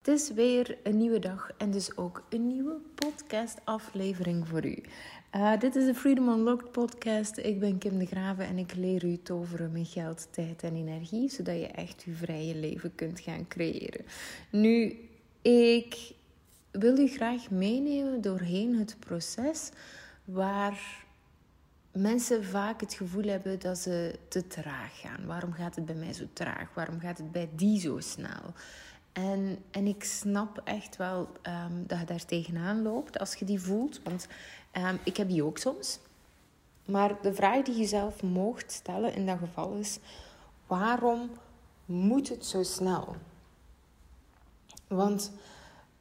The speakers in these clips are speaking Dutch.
Het is weer een nieuwe dag en dus ook een nieuwe podcast-aflevering voor u. Uh, dit is de Freedom Unlocked podcast. Ik ben Kim de Graven en ik leer u toveren met geld, tijd en energie, zodat je echt uw vrije leven kunt gaan creëren. Nu, ik wil u graag meenemen doorheen het proces waar mensen vaak het gevoel hebben dat ze te traag gaan. Waarom gaat het bij mij zo traag? Waarom gaat het bij die zo snel? En, en ik snap echt wel um, dat je daar tegenaan loopt als je die voelt. Want um, ik heb die ook soms. Maar de vraag die je zelf mocht stellen in dat geval is: waarom moet het zo snel? Want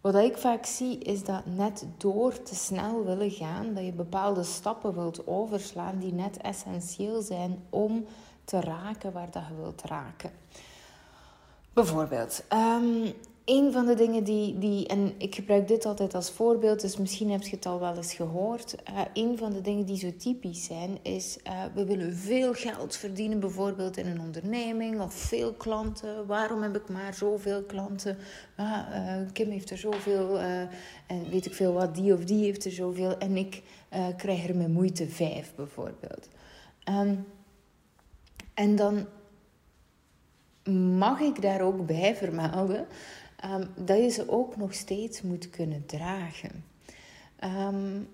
wat ik vaak zie is dat net door te snel willen gaan, dat je bepaalde stappen wilt overslaan die net essentieel zijn om te raken waar dat je wilt raken. Bijvoorbeeld, um, een van de dingen die, die, en ik gebruik dit altijd als voorbeeld, dus misschien heb je het al wel eens gehoord. Uh, een van de dingen die zo typisch zijn, is uh, we willen veel geld verdienen, bijvoorbeeld in een onderneming of veel klanten. Waarom heb ik maar zoveel klanten? Uh, Kim heeft er zoveel en weet ik veel wat, die of die heeft er zoveel en ik krijg er met moeite vijf, bijvoorbeeld. Um, en dan mag ik daar ook bij vermelden um, dat je ze ook nog steeds moet kunnen dragen. Um,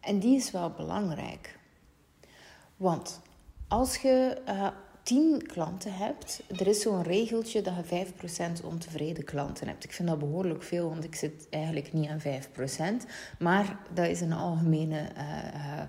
en die is wel belangrijk. Want als je uh, 10 klanten hebt, er is zo'n regeltje dat je 5% ontevreden klanten hebt. Ik vind dat behoorlijk veel, want ik zit eigenlijk niet aan 5%. Maar dat is een algemene uh, uh,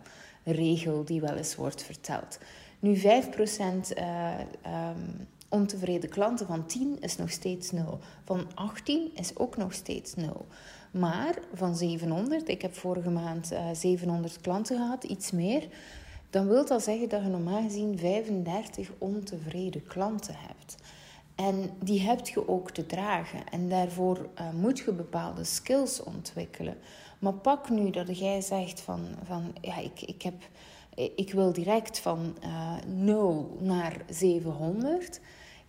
regel die wel eens wordt verteld. Nu, 5% uh, um, ontevreden klanten van 10 is nog steeds 0. Van 18 is ook nog steeds 0. Maar van 700, ik heb vorige maand uh, eh, 700 klanten gehad, iets meer. Dan wil dat zeggen dat je normaal gezien 35 ontevreden klanten hebt. En die heb je ook te dragen. En daarvoor uh, moet je bepaalde skills ontwikkelen. Maar pak nu dat jij zegt van, van ja, ik, ik, heb, ik wil direct van uh, eh, 0 naar 700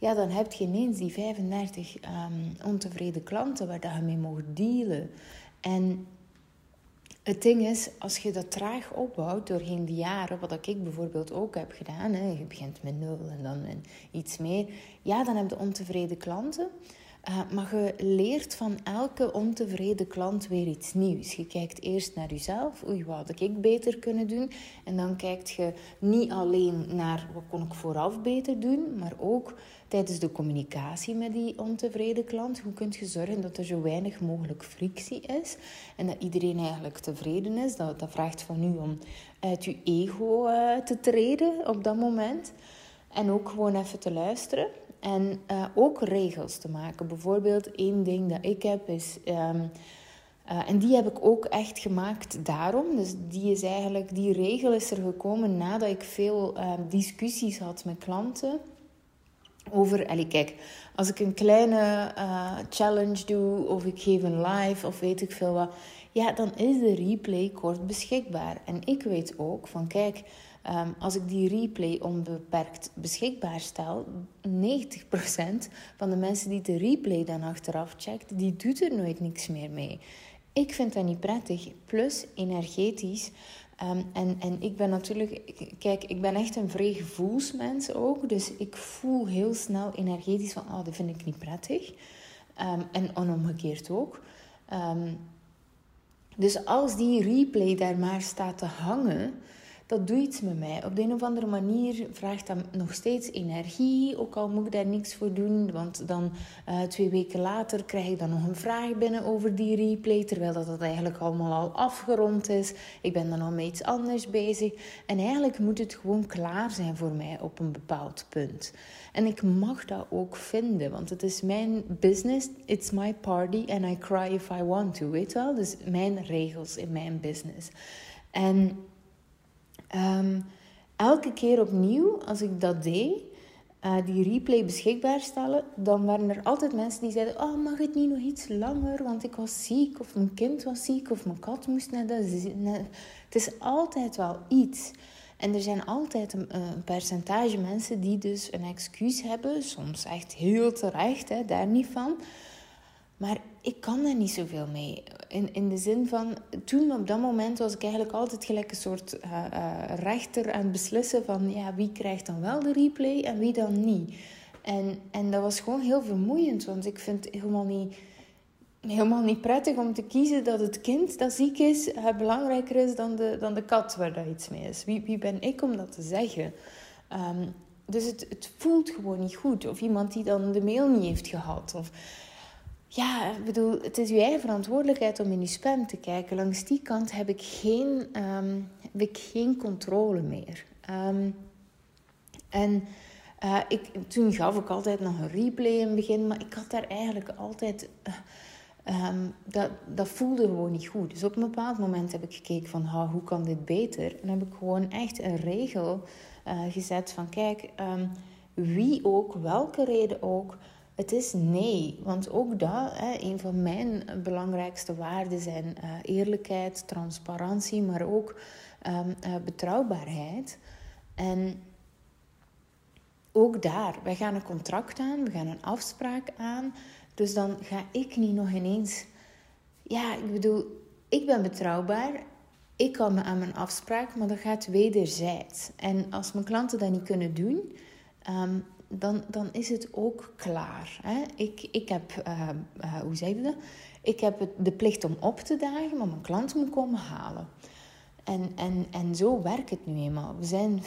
ja, dan heb je ineens die 35 um, ehm, ontevreden klanten waar dat je mee mag dealen. En het ding is, als je dat traag opbouwt doorheen de jaren, wat ik bijvoorbeeld ook heb gedaan, hè, je begint met nul en dan iets meer, ja, dan heb je ontevreden klanten. Uh, maar je leert van elke ontevreden klant weer iets nieuws. Je kijkt eerst naar jezelf, oei, wat had ik beter kunnen doen? En dan kijkt je niet alleen naar wat kon ik vooraf beter doen, maar ook tijdens de communicatie met die ontevreden klant. Hoe kun je zorgen dat er zo weinig mogelijk frictie is en dat iedereen eigenlijk tevreden is? Dat, dat vraagt van u om uit je ego uh, te treden op dat moment. En ook gewoon even te luisteren. En uh, ook regels te maken. Bijvoorbeeld één ding dat ik heb is... Um, uh, en die heb ik ook echt gemaakt daarom. Dus die is eigenlijk, die regel is er gekomen nadat ik veel uh, discussies had met klanten. Over, kijk, als ik een kleine uh, challenge doe, of ik geef een live, of weet ik veel wat, ja, dan is de replay kort beschikbaar. En ik weet ook van, kijk, Um, als ik die replay onbeperkt beschikbaar stel, 90% van de mensen die de replay dan achteraf checkt, die doet er nooit niks meer mee. Ik vind dat niet prettig. Plus energetisch. Um, en, en ik ben natuurlijk, kijk, ik ben echt een vrij gevoelsmens ook. Dus ik voel heel snel energetisch van, oh, dat vind ik niet prettig. Um, en omgekeerd ook. dus als die replay daar maar staat te hangen, dat doet iets met mij. Op de een of andere manier vraagt dat nog steeds energie, ook al moet ik daar niks voor doen. Want dan uh, twee weken later krijg ik dan nog een vraag binnen over die replay, terwijl dat, dat eigenlijk allemaal al afgerond is. Ik ben dan al met iets anders bezig. En eigenlijk moet het gewoon klaar zijn voor mij op een bepaald punt. En ik mag dat ook vinden, want het is mijn business, it's my party and I cry if I want to, weet wel? Dus mijn regels in mijn business. En Um, elke keer opnieuw, als ik dat deed, uh, die replay beschikbaar stellen, dan waren er altijd mensen die zeiden: Oh, mag het niet nog iets langer? Want ik was ziek, of mijn kind was ziek, of mijn kat moest net. Het is altijd wel iets. En er zijn altijd een, een, percentage mensen die dus een excuus hebben, soms echt heel terecht, hè, daar niet van. Maar ik kan daar niet zoveel mee. In, in de zin van, toen op dat moment was ik eigenlijk altijd gelijk een soort uh, rechter aan het beslissen van ja, wie krijgt dan wel de replay en wie dan niet. En, en dat was gewoon heel vermoeiend, want ik vind het helemaal niet, helemaal niet prettig om te kiezen dat het kind dat ziek is uh, belangrijker is dan de, dan de kat waar dat iets mee is. Wie, wie ben ik om dat te zeggen? Um, dus het, het voelt gewoon niet goed. Of iemand die dan de mail niet heeft gehad. Of ja, ik bedoel, het is je eigen verantwoordelijkheid om in je spam te kijken. Langs die kant heb ik geen, um, heb ik geen controle meer. Um, en uh, ik, toen gaf ik altijd nog een replay in het begin, maar ik had daar eigenlijk altijd. Uh, um, dat, dat voelde gewoon niet goed. Dus op een bepaald moment heb ik gekeken van hoe kan dit beter? En heb ik gewoon echt een regel uh, gezet van kijk, wie ook, welke reden ook het is nee, want ook dat, hè, een van mijn belangrijkste waarden zijn uh, eerlijkheid, transparantie, maar ook um, uh, betrouwbaarheid. En ook daar, wij gaan een contract aan, we gaan een afspraak aan. Dus dan ga ik niet nog ineens. Ja, ik bedoel, ik ben betrouwbaar. Ik kan me aan mijn afspraak, maar dat gaat wederzijds. En als mijn klanten dat niet kunnen doen, um, dan, dan is het ook klaar. Hè? Ik, ik heb, uh, uh, hoe je? Ik heb de plicht om op te dagen, maar mijn klant moet komen halen. En, en, en zo werkt het nu eenmaal. We zijn 50%.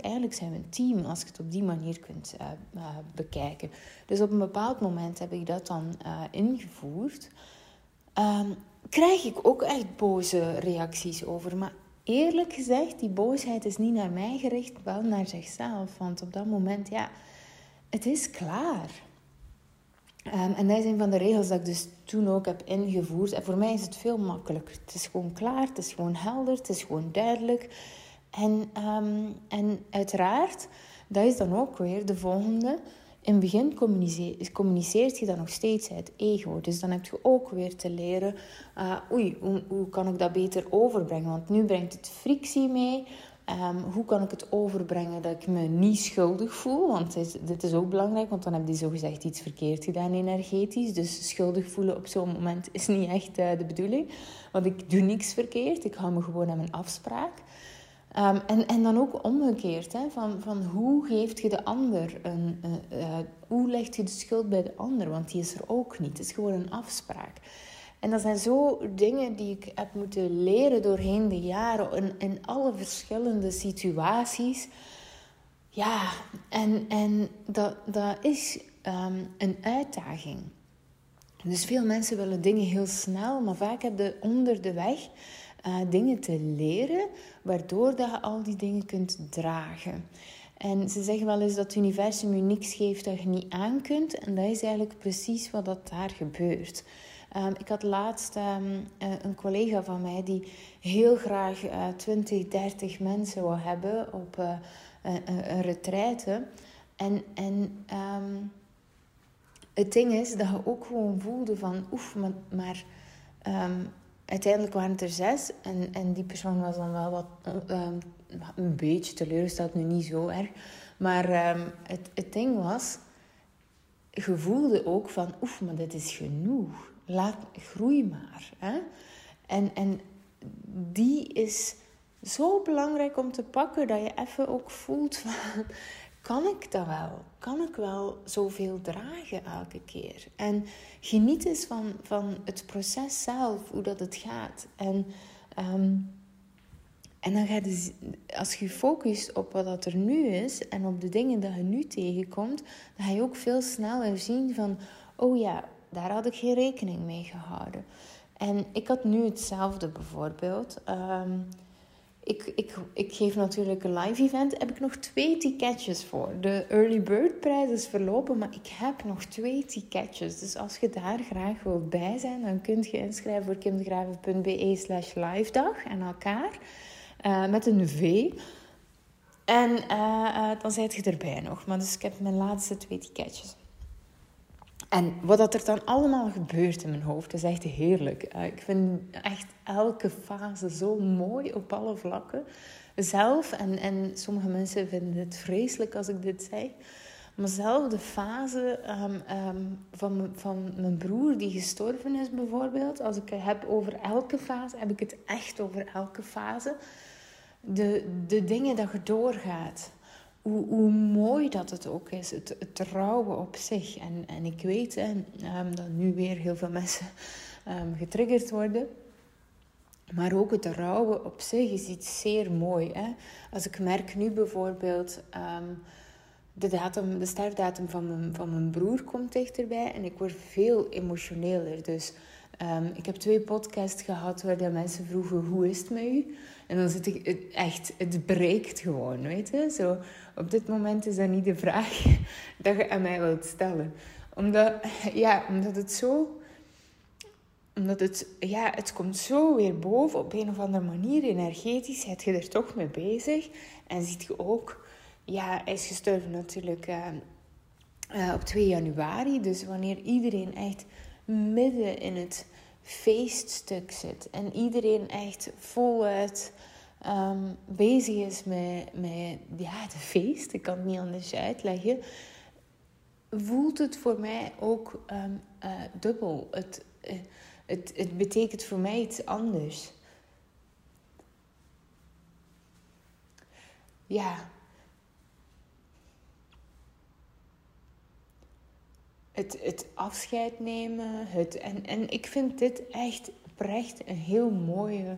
Eigenlijk zijn we een team als je het op die manier kunt uh, bekijken. Dus op een bepaald moment heb ik dat dan ingevoerd. Um, krijg ik ook echt boze reacties over. Maar eerlijk gezegd, die boosheid is niet naar mij gericht, wel naar zichzelf. Want op dat moment, ja, het is klaar. Um, en dat is een van de regels dat ik dus toen ook heb ingevoerd. En voor mij is het veel makkelijker. Het is gewoon klaar, het is gewoon helder, het is gewoon duidelijk. En, um, en uiteraard, dat is dan ook weer de volgende in het begin communiceert je dat nog steeds uit ego. Dus dan heb je ook weer te leren, uh, oei, hoe, kan ik dat beter overbrengen? Want nu brengt het frictie mee. Um, hoe kan ik het overbrengen dat ik me niet schuldig voel? Want dit, dit is ook belangrijk, want dan heb je zogezegd iets verkeerd gedaan energetisch. Dus schuldig voelen op zo'n moment is niet echt uh, de bedoeling. Want ik doe niks verkeerd, ik hou me gewoon aan mijn afspraak. Um, en, en dan ook omgekeerd, hè, van, van hoe geeft je de ander een, uh, hoe legt je de schuld bij de ander, want die is er ook niet. Het is gewoon een afspraak. En dat zijn zo dingen die ik heb moeten leren doorheen de jaren in, in alle verschillende situaties. Ja, en, en dat, dat is um, een uitdaging. Dus veel mensen willen dingen heel snel, maar vaak heb je onder de weg uh, dingen te leren, waardoor dat je al die dingen kunt dragen. En ze zeggen wel eens dat het universum je niks geeft dat je niet aan kunt. En dat is eigenlijk precies wat dat daar gebeurt. Um, ik had laatst um, een collega van mij die heel graag uh, 20, 30 mensen wil hebben op uh, een, een retraite. En, en um, het ding is dat je ook gewoon voelde van, oef, maar, maar uiteindelijk waren het er zes. En, en die persoon was dan wel wat um, een beetje teleurgesteld, nu niet zo erg. Maar um, het, het ding was, je voelde ook van, oef, maar dit is genoeg. Laat, groei maar. Hè? En, en die is zo belangrijk om te pakken dat je even ook voelt van kan ik dat wel? Kan ik wel zoveel dragen elke keer? En geniet eens van, van het proces zelf, hoe dat het gaat. En, um, en dan gaat je, als je focust op wat er nu is en op de dingen die je nu tegenkomt, dan ga je ook veel sneller zien van, oh ja, daar had ik geen rekening mee gehouden. En ik had nu hetzelfde bijvoorbeeld. Um, ik, ik, ik geef natuurlijk een live event. Heb ik nog twee ticketjes voor. De early bird prijs is verlopen, maar ik heb nog twee ticketjes. Dus als je daar graag wilt bij zijn, dan kunt je inschrijven voor kimdegraven.be slash live dag en elkaar. Uh, met een V. En uh, uh, dan zijt je erbij nog. Maar dus ik heb mijn laatste twee ticketjes. En wat dat er dan allemaal gebeurt in mijn hoofd, is echt heerlijk. Eh, ik vind echt elke fase zo mooi op alle vlakken. Zelf, en, en sommige mensen vinden het vreselijk als ik dit zeg. dezelfde fase ehm, ehm, van, van mijn broer die gestorven is bijvoorbeeld. Als ik het heb over elke fase, heb ik het echt over elke fase. De, de dingen dat je doorgaat. Hoe, hoe mooi dat het ook is. Het, het rouwen op zich. En, en ik weet hè, um, dat nu weer heel veel mensen getriggerd worden. Maar ook het rouwen op zich is iets zeer mooi. Hè? Als ik merk nu bijvoorbeeld, um, de, datum, de sterfdatum van mijn, van mijn broer komt dichterbij en ik word veel emotioneler. Dus ik heb twee podcasts gehad waar mensen vroegen, hoe is het met u? En dan zit ik, echt, het breekt gewoon, weet je. Zo, op dit moment is dat niet de vraag dat je aan mij wilt stellen. Omdat, ja, omdat het zo omdat het, ja, het komt zo weer boven op een of andere manier. Energetisch zit je er toch mee bezig. En ziet je ook, ja, hij is gestorven natuurlijk uh, uh, op 2 januari. Dus wanneer iedereen echt midden in het feeststuk zit. En iedereen echt voluit um, bezig is met, met ja, de feest. Ik kan het niet anders uitleggen. Voelt het voor mij ook um, uh, dubbel. Het het, het betekent voor mij iets anders. Ja. Het, het afscheid nemen. Het, en, en ik vind dit echt oprecht een heel mooie,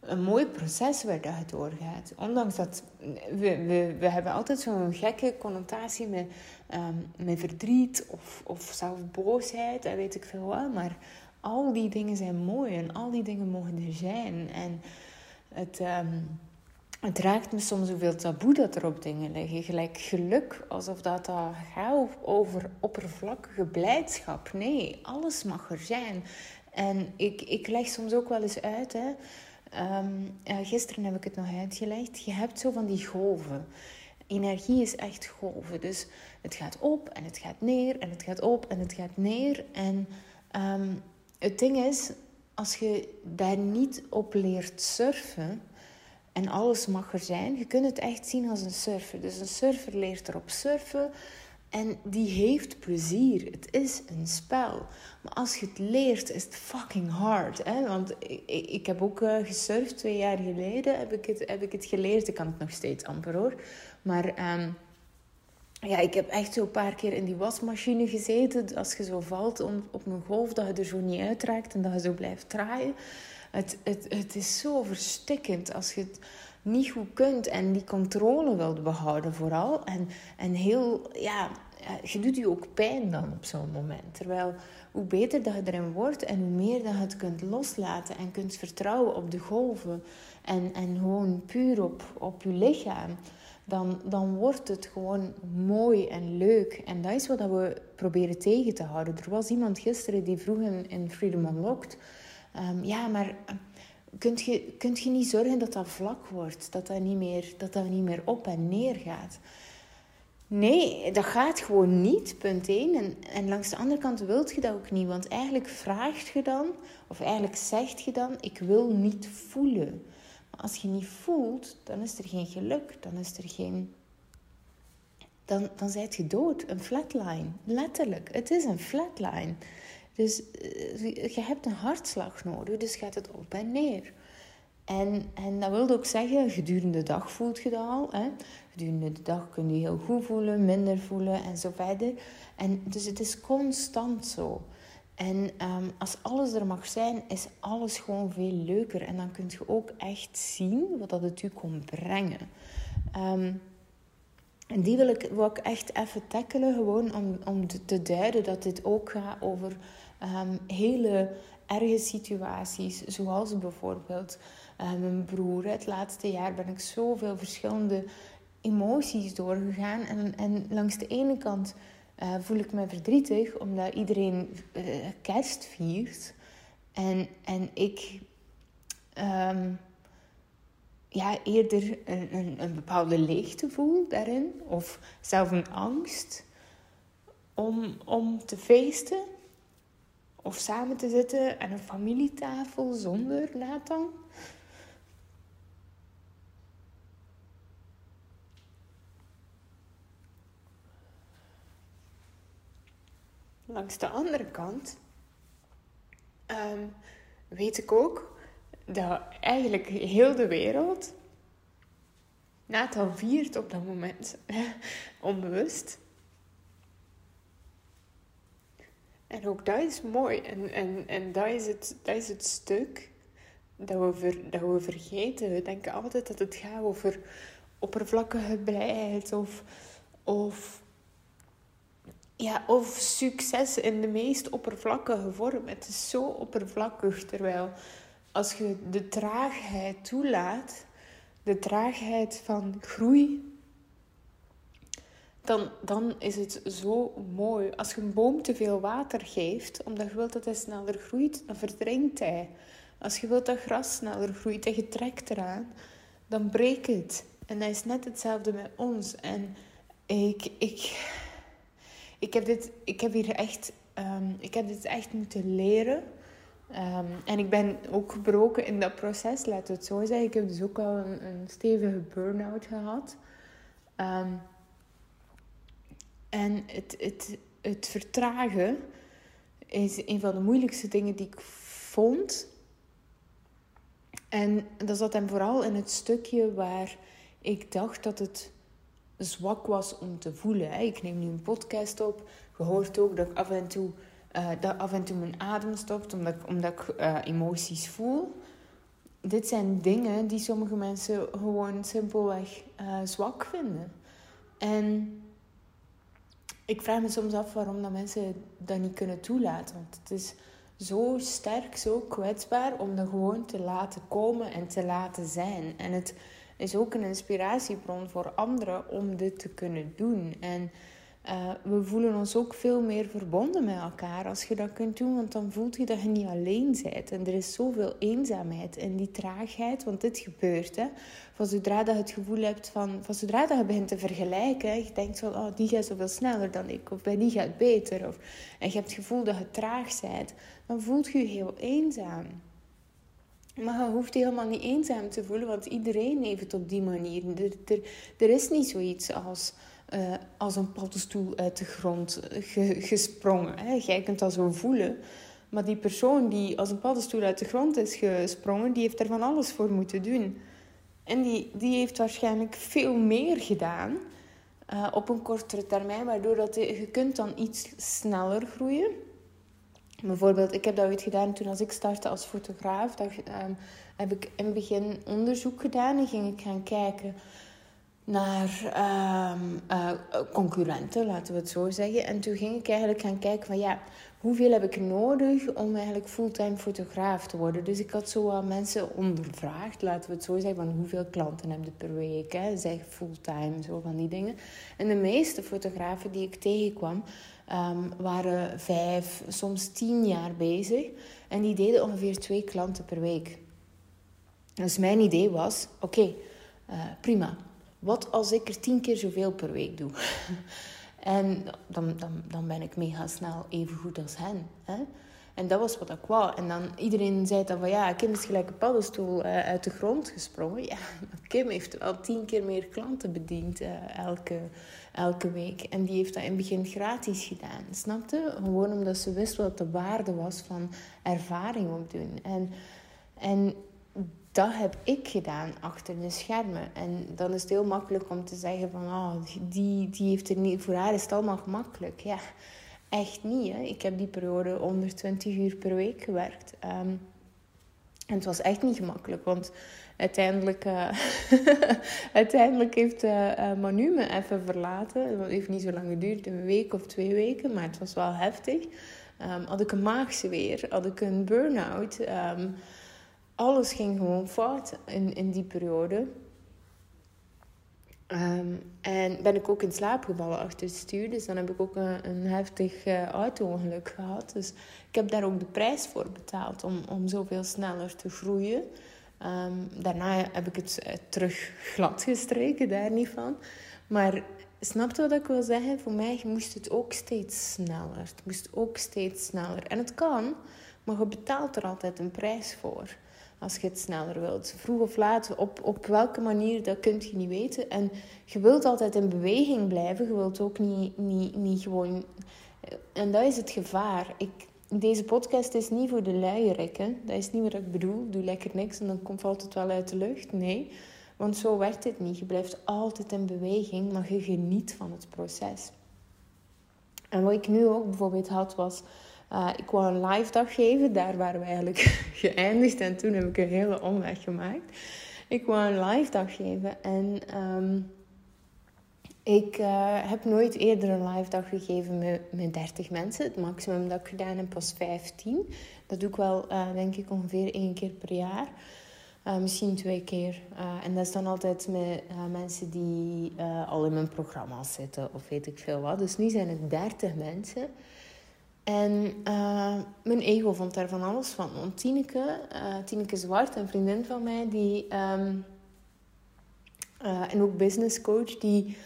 een mooi proces waar dat het doorgaat. Ondanks dat we, we, we hebben altijd zo'n gekke connotatie met, um, met verdriet of, of zelfs boosheid en weet ik veel wat. Maar al die dingen zijn mooi en al die dingen mogen er zijn. En het, um, het raakt me soms zoveel taboe dat er op dingen liggen. Gelijk geluk, alsof dat, dat gaat over oppervlakkige blijdschap. Nee, alles mag er zijn. En ik, ik leg soms ook wel eens uit, hè. Um, gisteren heb ik het nog uitgelegd. Je hebt zo van die golven. Energie is echt golven. Dus het gaat op en het gaat neer en het gaat op en het gaat neer. En um, het ding is, als je daar niet op leert surfen en alles mag er zijn, je kunt het echt zien als een surfer. Dus een surfer leert erop surfen en die heeft plezier. Het is een spel. Maar als je het leert, is het fucking hard. Hè? Want ik, ik heb ook uh, gesurfd twee jaar geleden, heb ik, het, heb ik het geleerd. Ik kan het nog steeds amper hoor. Maar... Um, ja, ik heb echt zo een paar keer in die wasmachine gezeten. Als je zo valt op een golf, dat je er zo niet uitraakt en dat je zo blijft draaien. Het, het, het is zo verstikkend als je het niet goed kunt en die controle wilt behouden vooral. En, en heel, ja, je doet je ook pijn dan op zo'n moment. Terwijl hoe beter dat je erin wordt en hoe meer dat je het kunt loslaten en kunt vertrouwen op de golven en, en gewoon puur op, op je lichaam dan, dan wordt het gewoon mooi en leuk. En dat is wat we proberen tegen te houden. Er was iemand gisteren die vroeg in, in Freedom Unlocked... Um, ja, maar eh, kunt je, kunt je niet zorgen dat dat vlak wordt? Dat dat, niet meer, dat dat niet meer op en neer gaat? Nee, dat gaat gewoon niet, punt 1. En, en langs de andere kant wilt je dat ook niet. Want eigenlijk vraagt je dan, of eigenlijk zegt je dan... Ik wil niet voelen als je niet voelt, dan is er geen geluk, dan is er geen. Dan, dan zijt je dood. Een flatline. Letterlijk. Het is een flatline. Dus eh, je hebt een hartslag nodig, dus gaat het op en neer. En, en dat wil ook zeggen, gedurende de dag voelt je dat al. Hè? Gedurende de dag kun je heel goed voelen, minder voelen en zo verder. En dus het is constant zo. En ehm, als alles er mag zijn, is alles gewoon veel leuker. En dan kun je ook echt zien wat dat het u kon brengen. Ehm, en die wil ik, wil ik echt even tackelen, gewoon om, om te duiden dat dit ook gaat over um, hele erge situaties. Zoals bijvoorbeeld mijn broer. Het laatste jaar ben ik zoveel verschillende emoties doorgegaan. En, en langs de ene kant uh, voel ik me verdrietig omdat iedereen uh, kerst viert. En, en ik um, ja, eerder een, een, een, bepaalde leegte voel daarin. Of zelf een angst om, om te feesten. Of samen te zitten aan een familietafel zonder Nathan. langs de andere kant ehm, weet ik ook dat eigenlijk heel de wereld Nathan viert op dat moment, onbewust. En ook dat is mooi. En, en, en dat, is het, dat is het stuk dat we, ver, dat we vergeten. We denken altijd dat het gaat over oppervlakkige blijheid of, of, ja, of succes in de meest oppervlakkige vorm. Het is zo oppervlakkig, terwijl als je de traagheid toelaat, de traagheid van groei, dan, dan is het zo mooi. Als je een boom te veel water geeft, omdat je wilt dat hij sneller groeit, dan verdrinkt hij. Als je wilt dat gras sneller groeit en je trekt eraan, dan breekt het. En dat is net hetzelfde met ons. En ik, ik, ik, heb, dit, ik heb hier echt, um, ik heb dit echt moeten leren. Um, en ik ben ook gebroken in dat proces, laten we het zo zeggen. Ik heb dus ook al een, een stevige burn-out gehad. Um, en het, het, het vertragen is een van de moeilijkste dingen die ik vond. En dat zat hem vooral in het stukje waar ik dacht dat het zwak was om te voelen. Ik neem nu een podcast op. Je hoort ook dat ik af en toe, uh, dat af en toe mijn adem stopt omdat, omdat ik uh, emoties voel. Dit zijn dingen die sommige mensen gewoon simpelweg uh, zwak vinden. En ik vraag me soms af waarom dat mensen dat niet kunnen toelaten. Want het is zo sterk, zo kwetsbaar om dat gewoon te laten komen en te laten zijn. En het is ook een inspiratiebron voor anderen om dit te kunnen doen. En uh, we voelen ons ook veel meer verbonden met elkaar als je dat kunt doen, want dan voelt je dat je niet alleen bent. En er is zoveel eenzaamheid en die traagheid, want dit gebeurt. Hè. Van zodra dat je het gevoel hebt van, van zodra dat je begint te vergelijken, je denkt van, oh, die gaat zoveel sneller dan ik, of bij die gaat beter, of, en je hebt het gevoel dat je traag bent, dan voelt je je heel eenzaam. Maar je hoeft helemaal niet eenzaam te voelen, want iedereen heeft het op die manier. Er, er, er is niet zoiets als uh, als een paddenstoel uit de grond gesprongen. Hè. Jij kunt dat zo voelen. Maar die persoon die als een paddenstoel uit de grond is gesprongen, die heeft er van alles voor moeten doen. En die, die heeft waarschijnlijk veel meer gedaan uh, op een kortere termijn, waardoor dat je, je kunt dan iets sneller groeien. Bijvoorbeeld, ik heb dat ooit gedaan toen als ik startte als fotograaf. Um, heb ik in het begin onderzoek gedaan en ging ik gaan kijken naar um, uh, concurrenten, laten we het zo zeggen. En toen ging ik eigenlijk gaan kijken van ja, hoeveel heb ik nodig om eigenlijk fulltime fotograaf te worden. Dus ik had zo mensen ondervraagd, laten we het zo zeggen, van hoeveel klanten heb je per week, hè? zeg fulltime, zo van die dingen. En de meeste fotografen die ik tegenkwam, um, waren vijf, soms tien jaar bezig. En die deden ongeveer twee klanten per week. Dus mijn idee was, oké, okay, uh, prima wat als ik er tien keer zoveel per week doe? en dan, dan, dan ben ik mega snel even goed als hen. Hè? En dat was wat ik wou. En dan iedereen zei dan van ja, Kim is gelijk een paddenstoel uh, uit de grond gesprongen. Ja, Kim heeft wel tien keer meer klanten bediend uh, elke, elke week. En die heeft dat in het begin gratis gedaan. Snapte? Gewoon omdat ze wist wat de waarde was van ervaring opdoen. En, en dat heb ik gedaan achter de schermen. En dan is het heel makkelijk om te zeggen van... Oh, die, die heeft er niet... Voor haar is het allemaal gemakkelijk. Ja, echt niet. Hè. Ik heb die periode 120 uur per week gewerkt. Um, en het was echt niet gemakkelijk. Want uiteindelijk, uh, uiteindelijk heeft uh, Manu me even verlaten. Het heeft niet zo lang geduurd. Een week of twee weken. Maar het was wel heftig. Um, had ik een maagzeweer. Had ik een burn-out... Um, alles ging gewoon fout in, in die periode. Um, en ben ik ook in slaap gevallen achter het stuur. Dus dan heb ik ook een, een heftig uh, auto-ongeluk gehad. Dus ik heb daar ook de prijs voor betaald om, om zoveel sneller te groeien. Um, daarna heb ik het uh, terug glad gestreken, daar niet van. Maar snap je wat ik wil zeggen? Voor mij moest het ook steeds sneller. Het moest ook steeds sneller. En het kan, maar je betaalt er altijd een prijs voor als je het sneller wilt. Vroeg of laat, op, op welke manier, dat kun je niet weten. En je wilt altijd in beweging blijven. Je wilt ook niet, niet, niet gewoon En dat is het gevaar. Ik, deze podcast is niet voor de luierikken. Dat is niet wat ik bedoel. Doe lekker niks en dan komt, valt het wel uit de lucht. Nee, want zo werkt het niet. Je blijft altijd in beweging, maar je geniet van het proces. En wat ik nu ook bijvoorbeeld had was... Uh, ik wou een live dag geven. Daar waren we eigenlijk geëindigd. En toen heb ik een hele omweg gemaakt. Ik wou een live dag geven. En um, ik uh, heb nooit eerder een live dag gegeven met, met 30 mensen. Het maximum dat ik gedaan heb was 15. Dat doe ik wel, uh, denk ik, ongeveer één keer per jaar. Misschien twee keer. en dat is dan altijd met mensen die al in mijn programma's zitten of weet ik veel wat. Dus nu zijn het 30 mensen. En mijn ego vond daar van alles van. Want Tineke, Tineke Zwart, een vriendin van mij, die, um, en ook business coach, die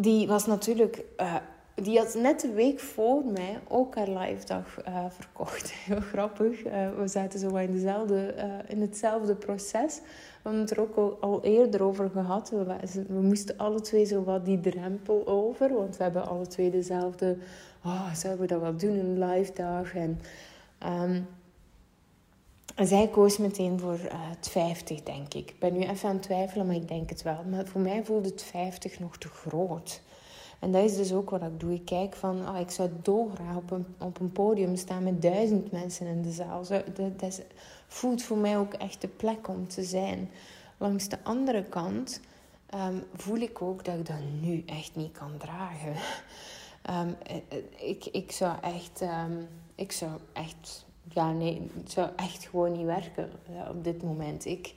die was natuurlijk... Uh, die had net de week voor mij ook haar live dag uh, verkocht. Heel grappig. Uh, we zaten zo in, dezelfde, in hetzelfde proces. We hebben het er ook al, al eerder over gehad. We, we, moesten alle twee zo wat die drempel over. Want we hebben alle twee dezelfde... Oh, zouden we dat wel doen, een live dag? En... Um, en zij koos meteen voor het 50, denk ik. Ik ben nu even aan het twijfelen, maar ik denk het wel. Maar voor mij voelde het 50 nog te groot. En dat is dus ook wat ik doe. Ik kijk van, oh, ik zou dolgraag op een, op een podium staan met duizend mensen in de zaal. dat, dat voelt voor mij ook echt de plek om te zijn. Langs de andere kant ehm, voel ik ook dat ik dat nu echt niet kan dragen. Um, ik, ik zou echt... Um, ik zou echt ja, nee, het zou echt gewoon niet werken op dit moment. Ik,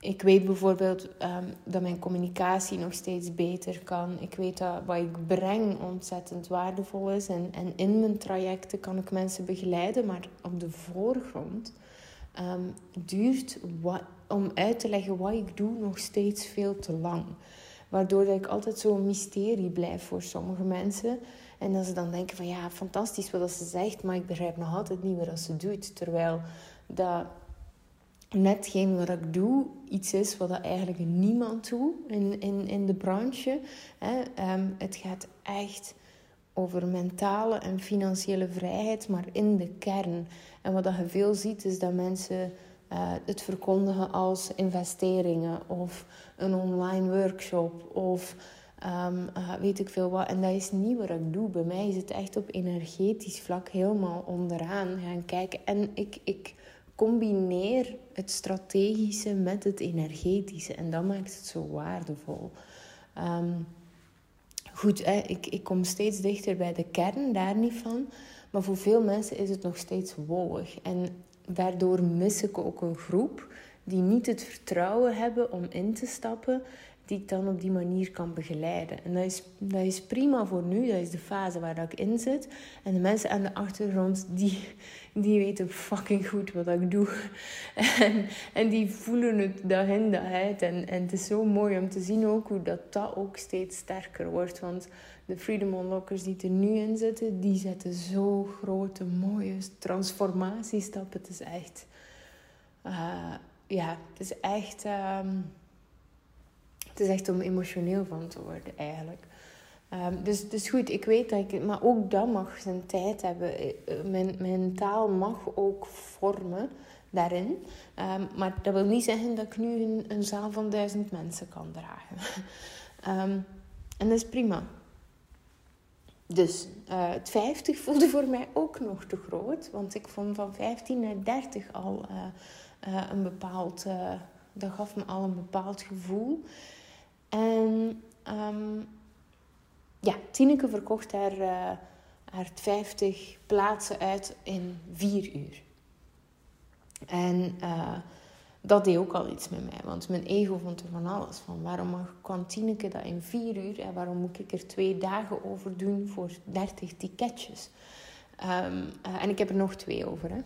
ik weet bijvoorbeeld um, dat mijn communicatie nog steeds beter kan. Ik weet dat wat ik breng ontzettend waardevol is. En, en in mijn trajecten kan ik mensen begeleiden. Maar op de voorgrond duurt wat, om uit te leggen wat ik doe nog steeds veel te lang. Waardoor dat ik altijd zo'n mysterie blijf voor sommige mensen. En dat ze dan denken van ja, fantastisch wat ze zegt, maar ik begrijp nog altijd niet wat ze doet. Terwijl dat netgeen wat ik doe iets is wat eigenlijk niemand doet in, in, in de branche. Hè. Ehm, het gaat echt over mentale en financiële vrijheid, maar in de kern. En wat je veel ziet is dat mensen uh, het verkondigen als investeringen of een online workshop of um, uh, weet ik veel wat. En dat is niet wat ik doe. Bij mij is het echt op energetisch vlak helemaal onderaan gaan kijken. En ik, ik combineer het strategische met het energetische. En dat maakt het zo waardevol. Um, goed, hè, ik, ik kom steeds dichter bij de kern, daar niet van. Maar voor veel mensen is het nog steeds wollig. En daardoor mis ik ook een groep die niet het vertrouwen hebben om in te stappen die ik dan op die manier kan begeleiden. En dat is, dat is prima voor nu, dat is de fase waar dat ik in zit. En de mensen aan de achtergrond, die, die weten fucking goed wat ik doe. En, en die voelen het dag in dag uit. En, en het is zo mooi om te zien ook hoe dat, dat ook steeds sterker wordt. Want de Freedom Unlockers die er nu in zitten, die zetten zo grote, mooie transformatiestappen. Het is echt... Uh, ja, het is echt... Um, het is echt om emotioneel van te worden eigenlijk. Um, dus, dus goed, ik weet dat ik... Maar ook dat mag zijn tijd hebben. Eh, eh, mijn, mijn taal mag ook vormen daarin. Um, maar dat wil niet zeggen dat ik nu een, een zaal van duizend mensen kan dragen. en dat is prima. Dus uh, het 50 voelde voor mij ook nog te groot. Want ik vond van 15 naar 30 al uh, uh, een bepaald... dat gaf me al een bepaald gevoel. En um, ja, Tineke verkocht haar, haar 50 plaatsen uit in vier uur. En dat deed ook al iets met mij, want mijn ego vond er van alles van. Waarom mag, kan Tineke dat in vier uur en waarom moet ik er twee dagen over doen voor 30 ticketjes? Um, uh, en ik heb er nog twee over. Hè?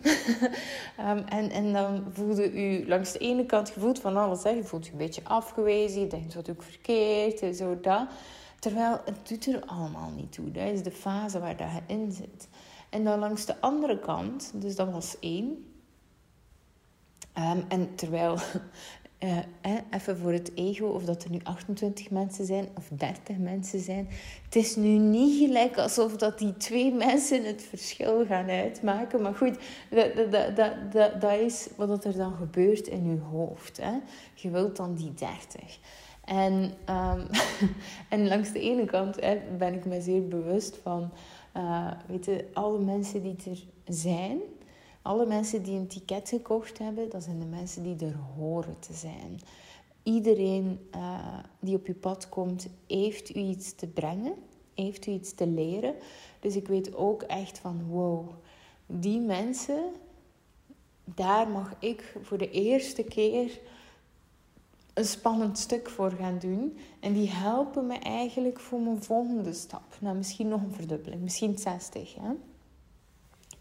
um, en, en dan voelde u langs de ene kant, gevoeld van alles. Hè? Je voelt je een beetje afgewezen. Je denkt, wat doe ik verkeerd? En zo dat. Terwijl het doet er allemaal niet toe. Dat is de fase waar je in zit. En dan langs de andere kant, dus dat was één. Um, en terwijl uh, even voor het ego, of dat er nu 28 mensen zijn of 30 mensen zijn. Het is nu niet gelijk alsof dat die twee mensen het verschil gaan uitmaken. Maar goed, dat, dat, dat, dat, is wat er dan gebeurt in je hoofd. Hè? Je wilt dan die 30. En, um, en langs de ene kant hè, ben ik me zeer bewust van, uh, weet je, alle mensen die er zijn, alle mensen die een ticket gekocht hebben, dat zijn de mensen die er horen te zijn. Iedereen uh, die op je pad komt, heeft u iets te brengen, heeft u iets te leren. Dus ik weet ook echt van, wow, die mensen, daar mag ik voor de eerste keer een spannend stuk voor gaan doen. En die helpen me eigenlijk voor mijn volgende stap. Nou, misschien nog een verdubbeling, misschien 60. Hè?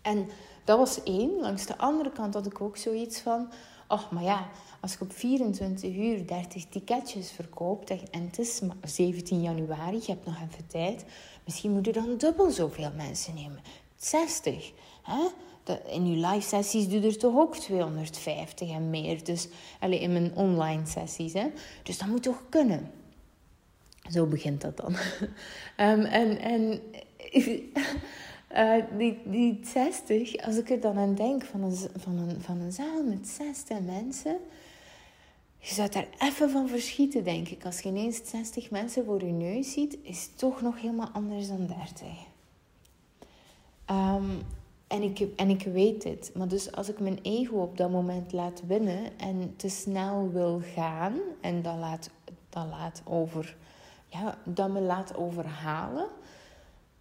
En dat was één. Langs de andere kant had ik ook zoiets van... Oh, maar ja, als ik op 24 uur 30 ticketjes verkoopt... en het is 17 januari, je hebt nog even tijd... misschien moet je dan dubbel zoveel mensen nemen. 60, hè? in je live sessies doe je er toch ook 250 en meer. Dus alleen in mijn online sessies. Hè? Dus dat moet toch kunnen. Zo begint dat dan. um, en en uh, die, die 60, als ik er dan aan denk van een, van een, van een zaal met 60 mensen. Je zou daar even van verschieten, denk ik. Als je ineens 60 mensen voor je neus ziet, is het toch nog helemaal anders dan 30. Um, en ik, en ik weet dit. Maar dus als ik mijn ego op dat moment laat winnen en te snel wil gaan en dat, laat, dat, laat over, ja, dat me laat overhalen,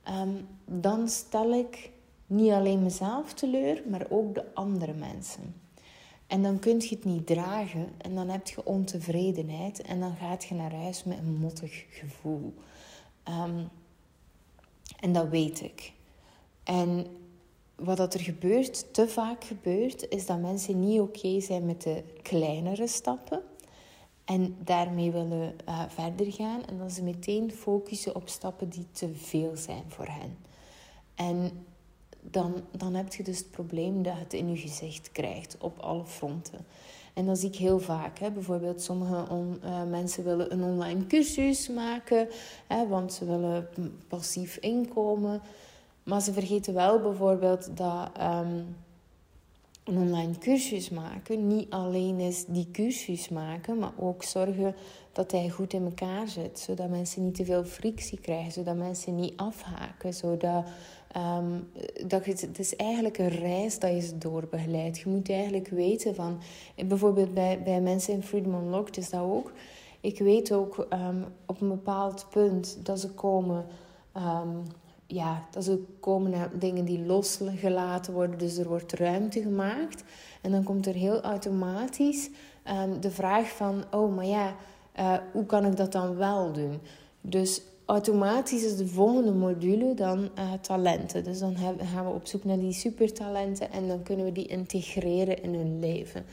ehm, dan stel ik niet alleen mezelf teleur, maar ook de andere mensen. En dan kun je het niet dragen en dan heb je ontevredenheid en dan gaat je naar huis met een mottig gevoel. Ehm, en dat weet ik. En wat dat er gebeurt, te vaak gebeurt, is dat mensen niet oké zijn met de kleinere stappen. En daarmee willen uh, verder gaan. En dat ze meteen focussen op stappen die te veel zijn voor hen. En dan, dan heb je dus het probleem dat het in je gezicht krijgt op alle fronten. En dat zie ik heel vaak. Hè. Bijvoorbeeld, sommige uh, mensen willen een online cursus maken, hè, want ze willen passief inkomen. Maar ze vergeten wel bijvoorbeeld dat ehm, een online cursus maken niet alleen is die cursus maken, maar ook zorgen dat hij goed in elkaar zit. Zodat mensen niet te veel frictie krijgen, zodat mensen niet afhaken. Zodat, um, dat het, is eigenlijk een reis dat je ze doorbegeleidt. Je moet eigenlijk weten van, bijvoorbeeld bij, bij mensen in Freedom Unlocked is dat ook. Ik weet ook um, op een bepaald punt dat ze komen ja, dat ze komen naar dingen die losgelaten worden. Dus er wordt ruimte gemaakt. En dan komt er heel automatisch um, de vraag van... Oh, maar ja, uh, hoe kan ik dat dan wel doen? Dus automatisch is de volgende module dan uh, talenten. Dus dan gaan we op zoek naar die supertalenten... en dan kunnen we die integreren in hun leven.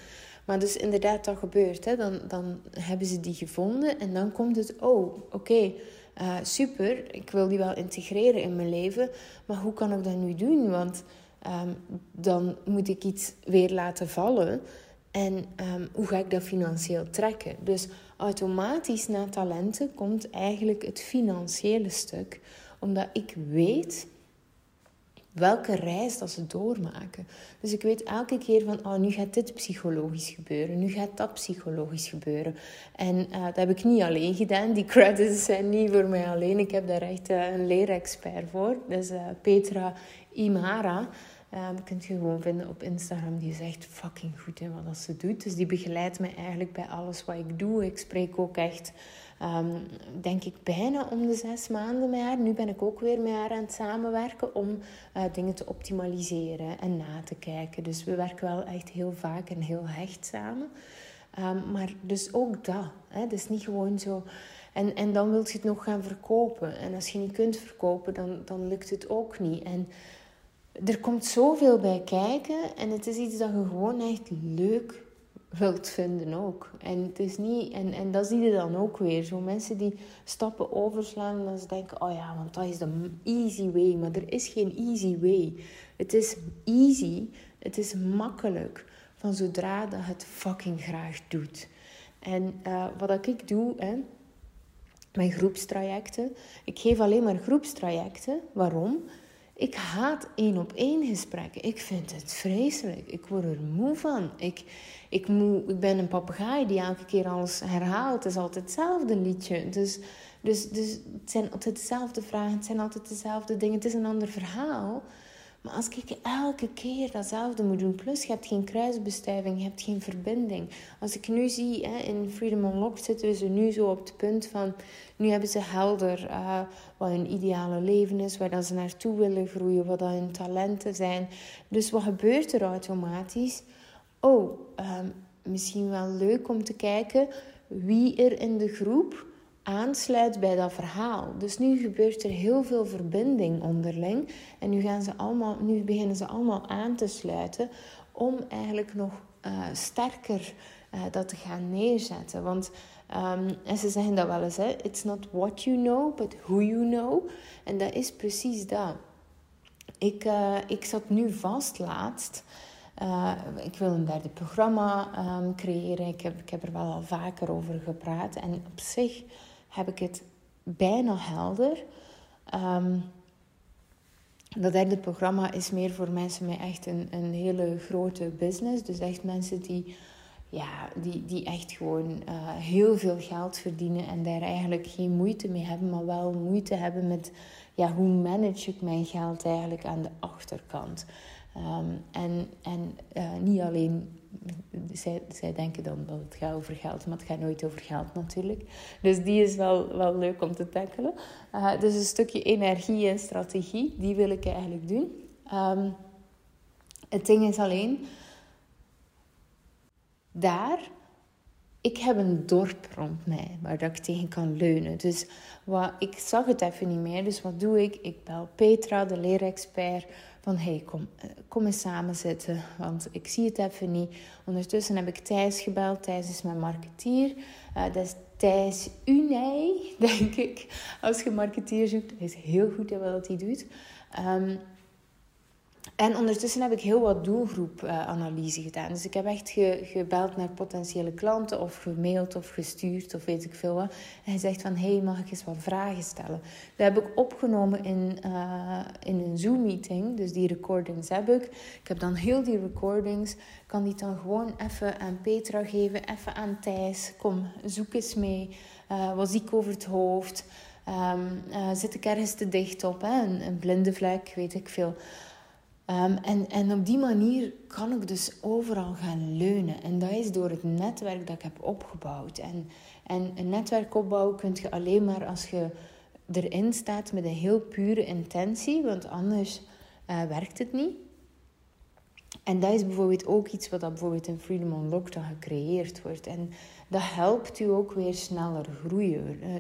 Maar dus inderdaad, dat gebeurt. Hè? Dan, dan hebben ze die gevonden en dan komt het... Oh, oké... Uh, super, ik wil die wel integreren in mijn leven, maar hoe kan ik dat nu doen? Want um, dan moet ik iets weer laten vallen. En um, hoe ga ik dat financieel trekken? Dus automatisch na talenten komt eigenlijk het financiële stuk. Omdat ik weet welke reis dat ze doormaken. Dus ik weet elke keer van, oh, nu gaat dit psychologisch gebeuren, nu gaat dat psychologisch gebeuren. En uh, dat heb ik niet alleen gedaan, die credits zijn niet voor mij alleen. Ik heb daar echt uh, een leerexpert voor, dus uh, Petra Imara. Um, kunt je gewoon vinden op Instagram. Die is echt fucking goed in wat ze doet. Dus die begeleidt me eigenlijk bij alles wat ik doe. Ik spreek ook echt um, denk ik bijna om de zes maanden met haar. Nu ben ik ook weer met haar aan het samenwerken om uh, dingen te optimaliseren en na te kijken. Dus we werken wel echt heel vaak en heel hecht samen. Um, maar dus ook dat. Hè? Dus niet gewoon zo. En, en dan wilt je het nog gaan verkopen. En als je niet kunt verkopen, dan, dan lukt het ook niet. En er komt zoveel bij kijken. En het is iets dat je gewoon echt leuk wilt vinden ook. En, het is niet, en, en dat zie je dan ook weer. Zo mensen die stappen overslaan en dan ze denken... Oh ja, want dat is de easy way. Maar er is geen easy way. Het is easy. Het is makkelijk. Van zodra dat het fucking graag doet. En uh, wat ik doe, hè, mijn groepstrajecten. Ik geef alleen maar groepstrajecten. Waarom? Ik haat één op één gesprekken. Ik vind het vreselijk. Ik word er moe van. Ik, ik, moe, ik ben een papegaai die elke keer alles herhaalt. Het is altijd hetzelfde liedje. Dus, dus, dus het zijn altijd dezelfde vragen. Het zijn altijd dezelfde dingen. Het is een ander verhaal. Als ik elke keer datzelfde moet doen, plus je hebt geen kruisbestuiving, je hebt geen verbinding. Als ik nu zie, hè, in Freedom Unlocked zitten ze nu zo op het punt van, nu hebben ze helder uh, wat hun ideale leven is, waar dat ze naartoe willen groeien, wat hun talenten zijn. Dus wat gebeurt er automatisch? Oh, uh, misschien wel leuk om te kijken wie er in de groep aansluit bij dat verhaal. Dus nu gebeurt er heel veel verbinding onderling. En nu, gaan ze allemaal, nu beginnen ze allemaal aan te sluiten om eigenlijk nog uh, sterker uh, dat te gaan neerzetten. Want, um, en ze zeggen dat wel eens, hè, it's not what you know, but who you know. En dat is precies dat. Ik, uh, ik zat nu vast laatst. Ik wil een derde programma um, creëren. Ik heb, ik heb er wel al vaker over gepraat. En op zich heb ik het bijna helder. Um, dat derde programma is meer voor mensen met echt een, een hele grote business. Dus echt mensen die, ja, die, die echt gewoon uh, heel veel geld verdienen en daar eigenlijk geen moeite mee hebben, maar wel moeite hebben met ja, hoe manage ik mijn geld eigenlijk aan de achterkant. Um, en en uh, niet alleen zij, zij denken dan dat het gaat over geld, maar het gaat nooit over geld natuurlijk. Dus die is wel, wel leuk om te tackelen. Uh, dus een stukje energie en strategie, die wil ik eigenlijk doen. Um, het ding is alleen, daar, ik heb een dorp rond mij waar dat ik tegen kan leunen. Dus wat, ik zag het even niet meer, dus wat doe ik? Ik bel Petra, de leerexpert van hey, kom, eh, kom eens samen zitten, want ik zie het even niet. Ondertussen heb ik Thijs gebeld. Thijs is mijn marketeer. Uh, dat is Thijs Unij, denk ik. Als je marketeer zoekt, is heel goed in wat hij doet. Um, en ondertussen heb ik heel wat doelgroepanalyse gedaan. Dus ik heb echt gebeld naar potentiële klanten of gemaild of gestuurd of weet ik veel wat. En zegt van, hey, mag ik eens wat vragen stellen? Dat heb ik opgenomen in, uh, in een Zoom-meeting. Dus die recordings heb ik. Ik heb dan heel die recordings. kan die dan gewoon even aan Petra geven, even aan Thijs. Kom, zoek eens mee. Uh, wat zie ik over het hoofd? Um, uh, zit ik ergens te dicht op? Hè? Een, een blinde vlek, weet ik veel. Um, en, en op die manier kan ik dus overal gaan leunen. En dat is door het netwerk dat ik heb opgebouwd. En, en een netwerk opbouwen kun je alleen maar als je erin staat met een heel pure intentie, want anders uh, werkt het niet. En dat is bijvoorbeeld ook iets wat dat bijvoorbeeld in Freedom Unlocked dan gecreëerd wordt. En dat helpt u ook weer sneller groeien. Uh,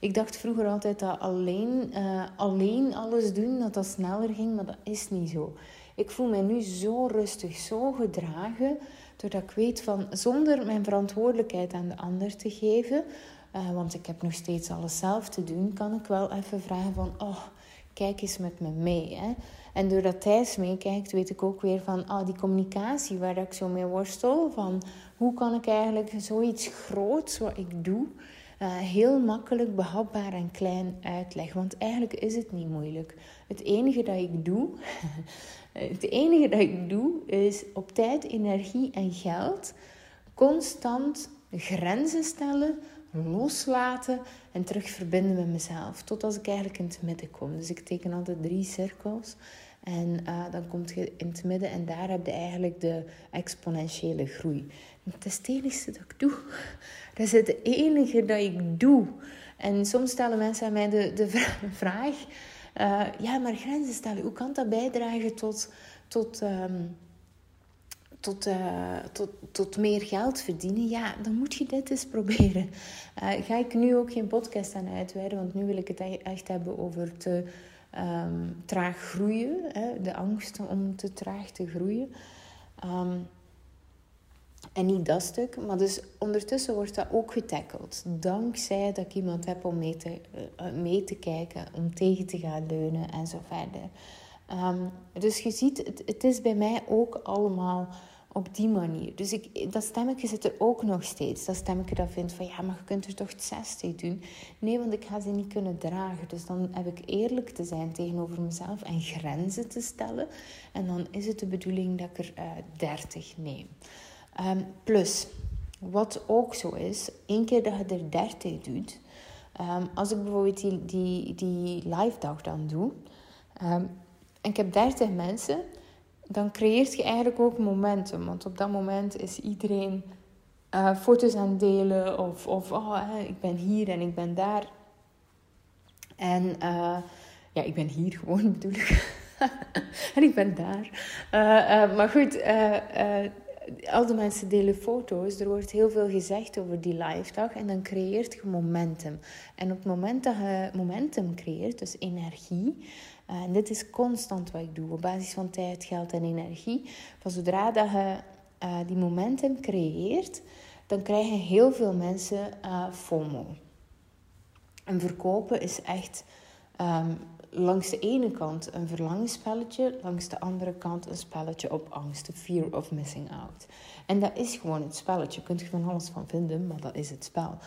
ik dacht vroeger altijd dat alleen, uh, alleen alles doen, dat dat sneller ging, maar dat is niet zo. Ik voel mij nu zo rustig, zo gedragen, doordat ik weet van zonder mijn verantwoordelijkheid aan de ander te geven, uh, want ik heb nog steeds alles zelf te doen, kan ik wel even vragen van, oh, kijk eens met me mee. Hè? En doordat Thijs meekijkt, weet ik ook weer van oh, die communicatie waar ik zo mee worstel. Van hoe kan ik eigenlijk zoiets groots wat ik doe, uh, heel makkelijk, behapbaar en klein uitleggen. Want eigenlijk is het niet moeilijk. Het enige dat ik doe, het enige dat ik doe is op tijd, energie en geld constant grenzen stellen, loslaten en terug verbinden met mezelf. Tot als ik eigenlijk in het midden kom. Dus ik teken altijd drie cirkels. En uh, dan kom je in het midden en daar heb je eigenlijk de exponentiële groei. Dat is het enige dat ik doe. Dat is het enige dat ik doe. En soms stellen mensen aan mij de, de vraag: uh, ja, maar grenzen stellen, hoe kan dat bijdragen tot, tot, um, tot, uh, tot, tot meer geld verdienen? Ja, dan moet je dit eens proberen. Uh, ga ik nu ook geen podcast aan uitweiden, want nu wil ik het e-, echt hebben over te um, traag groeien, hè, de angst om te traag te groeien. Um, en niet dat stuk, maar dus ondertussen wordt dat ook getackeld. Dankzij dat ik iemand heb om mee te, uh, mee te kijken, om tegen te gaan leunen en zo verder. Um, dus je ziet, het, het, is bij mij ook allemaal op die manier. Dus ik, dat stemmetje zit er ook nog steeds. Dat stemmetje dat vindt van ja, maar je kunt er toch 60 doen. Nee, want ik ga ze niet kunnen dragen. Dus dan heb ik eerlijk te zijn tegenover mezelf en grenzen te stellen. En dan is het de bedoeling dat ik er uh, eh, 30 neem. Ehm, plus, wat ook zo is, één keer dat je er 30 doet. Um, als ik bijvoorbeeld die, die, die live dag dan doe. Um, en ik heb 30 mensen dan creëert je eigenlijk ook momentum. Want op dat moment is iedereen uh, foto's aan het delen. Of, of oh, ik ben hier en ik ben daar. En uh, ja, ik ben hier gewoon bedoel ik. en ik ben daar. Uh, maar goed, al de mensen delen foto's. Er wordt heel veel gezegd over die live dag. En dan creëert je momentum. En op het moment dat je momentum creëert, dus energie eh, en dit is constant wat ik doe, op basis van tijd, geld en energie. Van zodra dat je uh, die momentum creëert, dan krijgen heel veel mensen uh, FOMO. En verkopen is echt um, langs de ene kant een verlangspelletje, langs de andere kant een spelletje op angst, de fear of missing out. En dat is gewoon het spelletje. Je kunt er van alles van vinden, maar dat is het spel.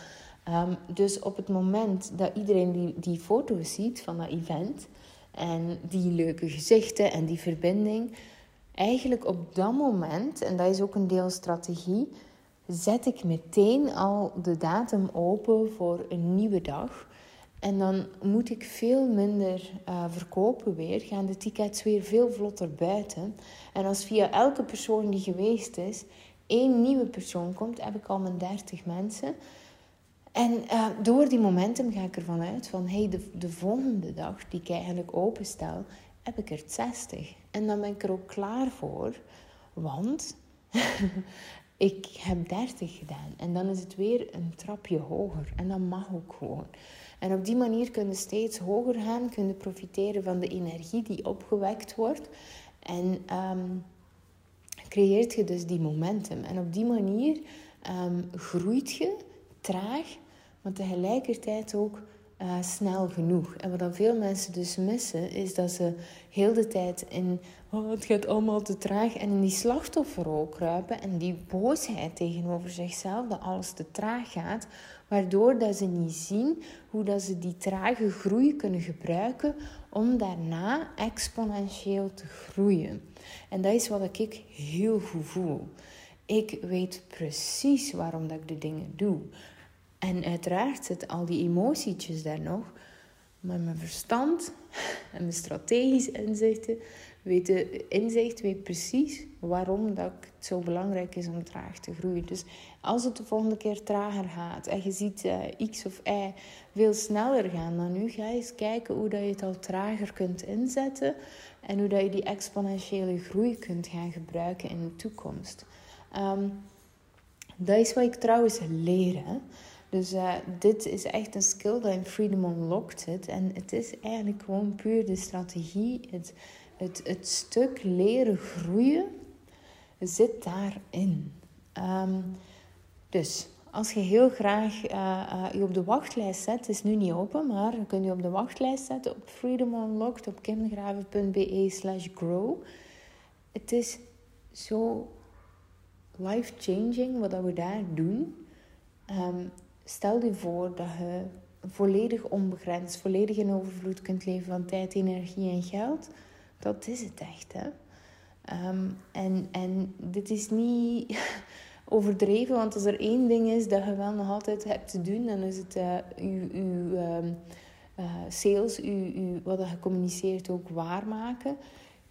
Um, dus op het moment dat iedereen die, die foto's ziet van dat event, en die leuke gezichten en die verbinding. Eigenlijk op dat moment, en dat is ook een deel strategie, zet ik meteen al de datum open voor een nieuwe dag. En dan moet ik veel minder uh, verkopen weer. Gaan de tickets weer veel vlotter buiten. En als via elke persoon die geweest is, één nieuwe persoon komt, heb ik al mijn 30 mensen. En uh, door die momentum ga ik ervan uit van hey, de, de volgende dag die ik eigenlijk openstel, heb ik er 60. En dan ben ik er ook klaar voor, want ik heb 30 gedaan. En dan is het weer een trapje hoger. En dat mag ook gewoon. En op die manier kun je steeds hoger gaan, kun je profiteren van de energie die opgewekt wordt. En um, creëert je dus die momentum. En op die manier um, groeit je traag, maar tegelijkertijd ook uh, snel genoeg. En wat dan veel mensen dus missen, is dat ze heel de tijd in oh, het gaat allemaal te traag en in die slachtofferrol kruipen en die boosheid tegenover zichzelf dat alles te traag gaat, waardoor dat ze niet zien hoe dat ze die trage groei kunnen gebruiken om daarna exponentieel te groeien. En dat is wat ik heel goed voel. Ik weet precies waarom dat ik de dingen doe. En uiteraard zitten al die emotietjes daar nog. Maar mijn verstand en mijn strategische inzichten weten, inzicht weet precies waarom dat het zo belangrijk is om traag te groeien. Dus als het de volgende keer trager gaat en je ziet uh, X of Y veel sneller gaan dan nu, ga eens kijken hoe dat je het al trager kunt inzetten en hoe dat je die exponentiële groei kunt gaan gebruiken in de toekomst. Um, dat is wat ik trouwens leer. Hè. Dus uh, dit is echt een skill dat in Freedom Unlocked zit. En het is eigenlijk gewoon puur de strategie, het, het, het stuk leren groeien zit daarin. Um, dus als je heel graag uh, uh, je op de wachtlijst zet, het is nu niet open, maar je kunt je op de wachtlijst zetten op Freedom Unlocked op kimgraven.be slash grow. Het is zo life-changing wat we daar doen. Um, Stel je voor dat je volledig onbegrensd, volledig in overvloed kunt leven van tijd, energie en geld. Dat is het echt, hè. Ehm, en, en dit is niet overdreven, want als er één ding is dat je wel nog altijd hebt te doen, dan is het uh, uw, ehm, eh, sales, uw, uw, wat je communiceert ook waarmaken.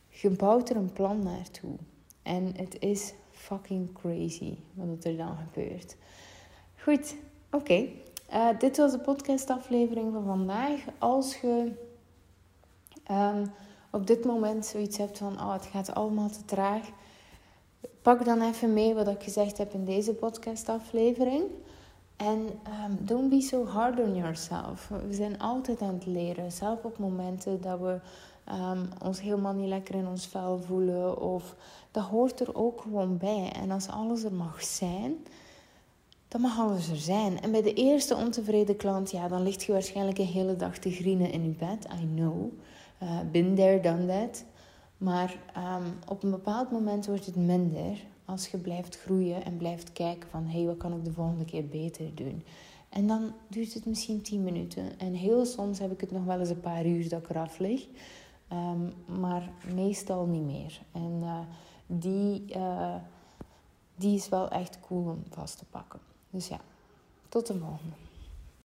Je bouwt er een plan naartoe. En het is fucking crazy wat er dan gebeurt. Goed, Oké, eh, dit was de podcastaflevering van vandaag. Als je ehm, op dit moment zoiets hebt van, oh, het gaat allemaal te traag, pak dan even mee wat ik gezegd heb in deze podcastaflevering. En um, don't be so hard on yourself. We zijn altijd aan het leren. Zelf op momenten dat we ehm, ons helemaal niet lekker in ons vel voelen. Of dat hoort er ook gewoon bij. En als alles er mag zijn, dan mag alles er zijn. En bij de eerste ontevreden klant, ja, dan ligt je waarschijnlijk een hele dag te grienen in je bed. I know. Uh, been there, done that. Maar ehm, op een bepaald moment wordt het minder als je blijft groeien en blijft kijken van hé, hey, wat kan ik de volgende keer beter doen? En dan duurt het misschien 10 minuten. En heel soms heb ik het nog wel eens een paar uur dat ik eraf lig. Um, maar meestal niet meer. En uh, die, uh, die is wel echt cool om vast te pakken. Dus ja, tot de volgende.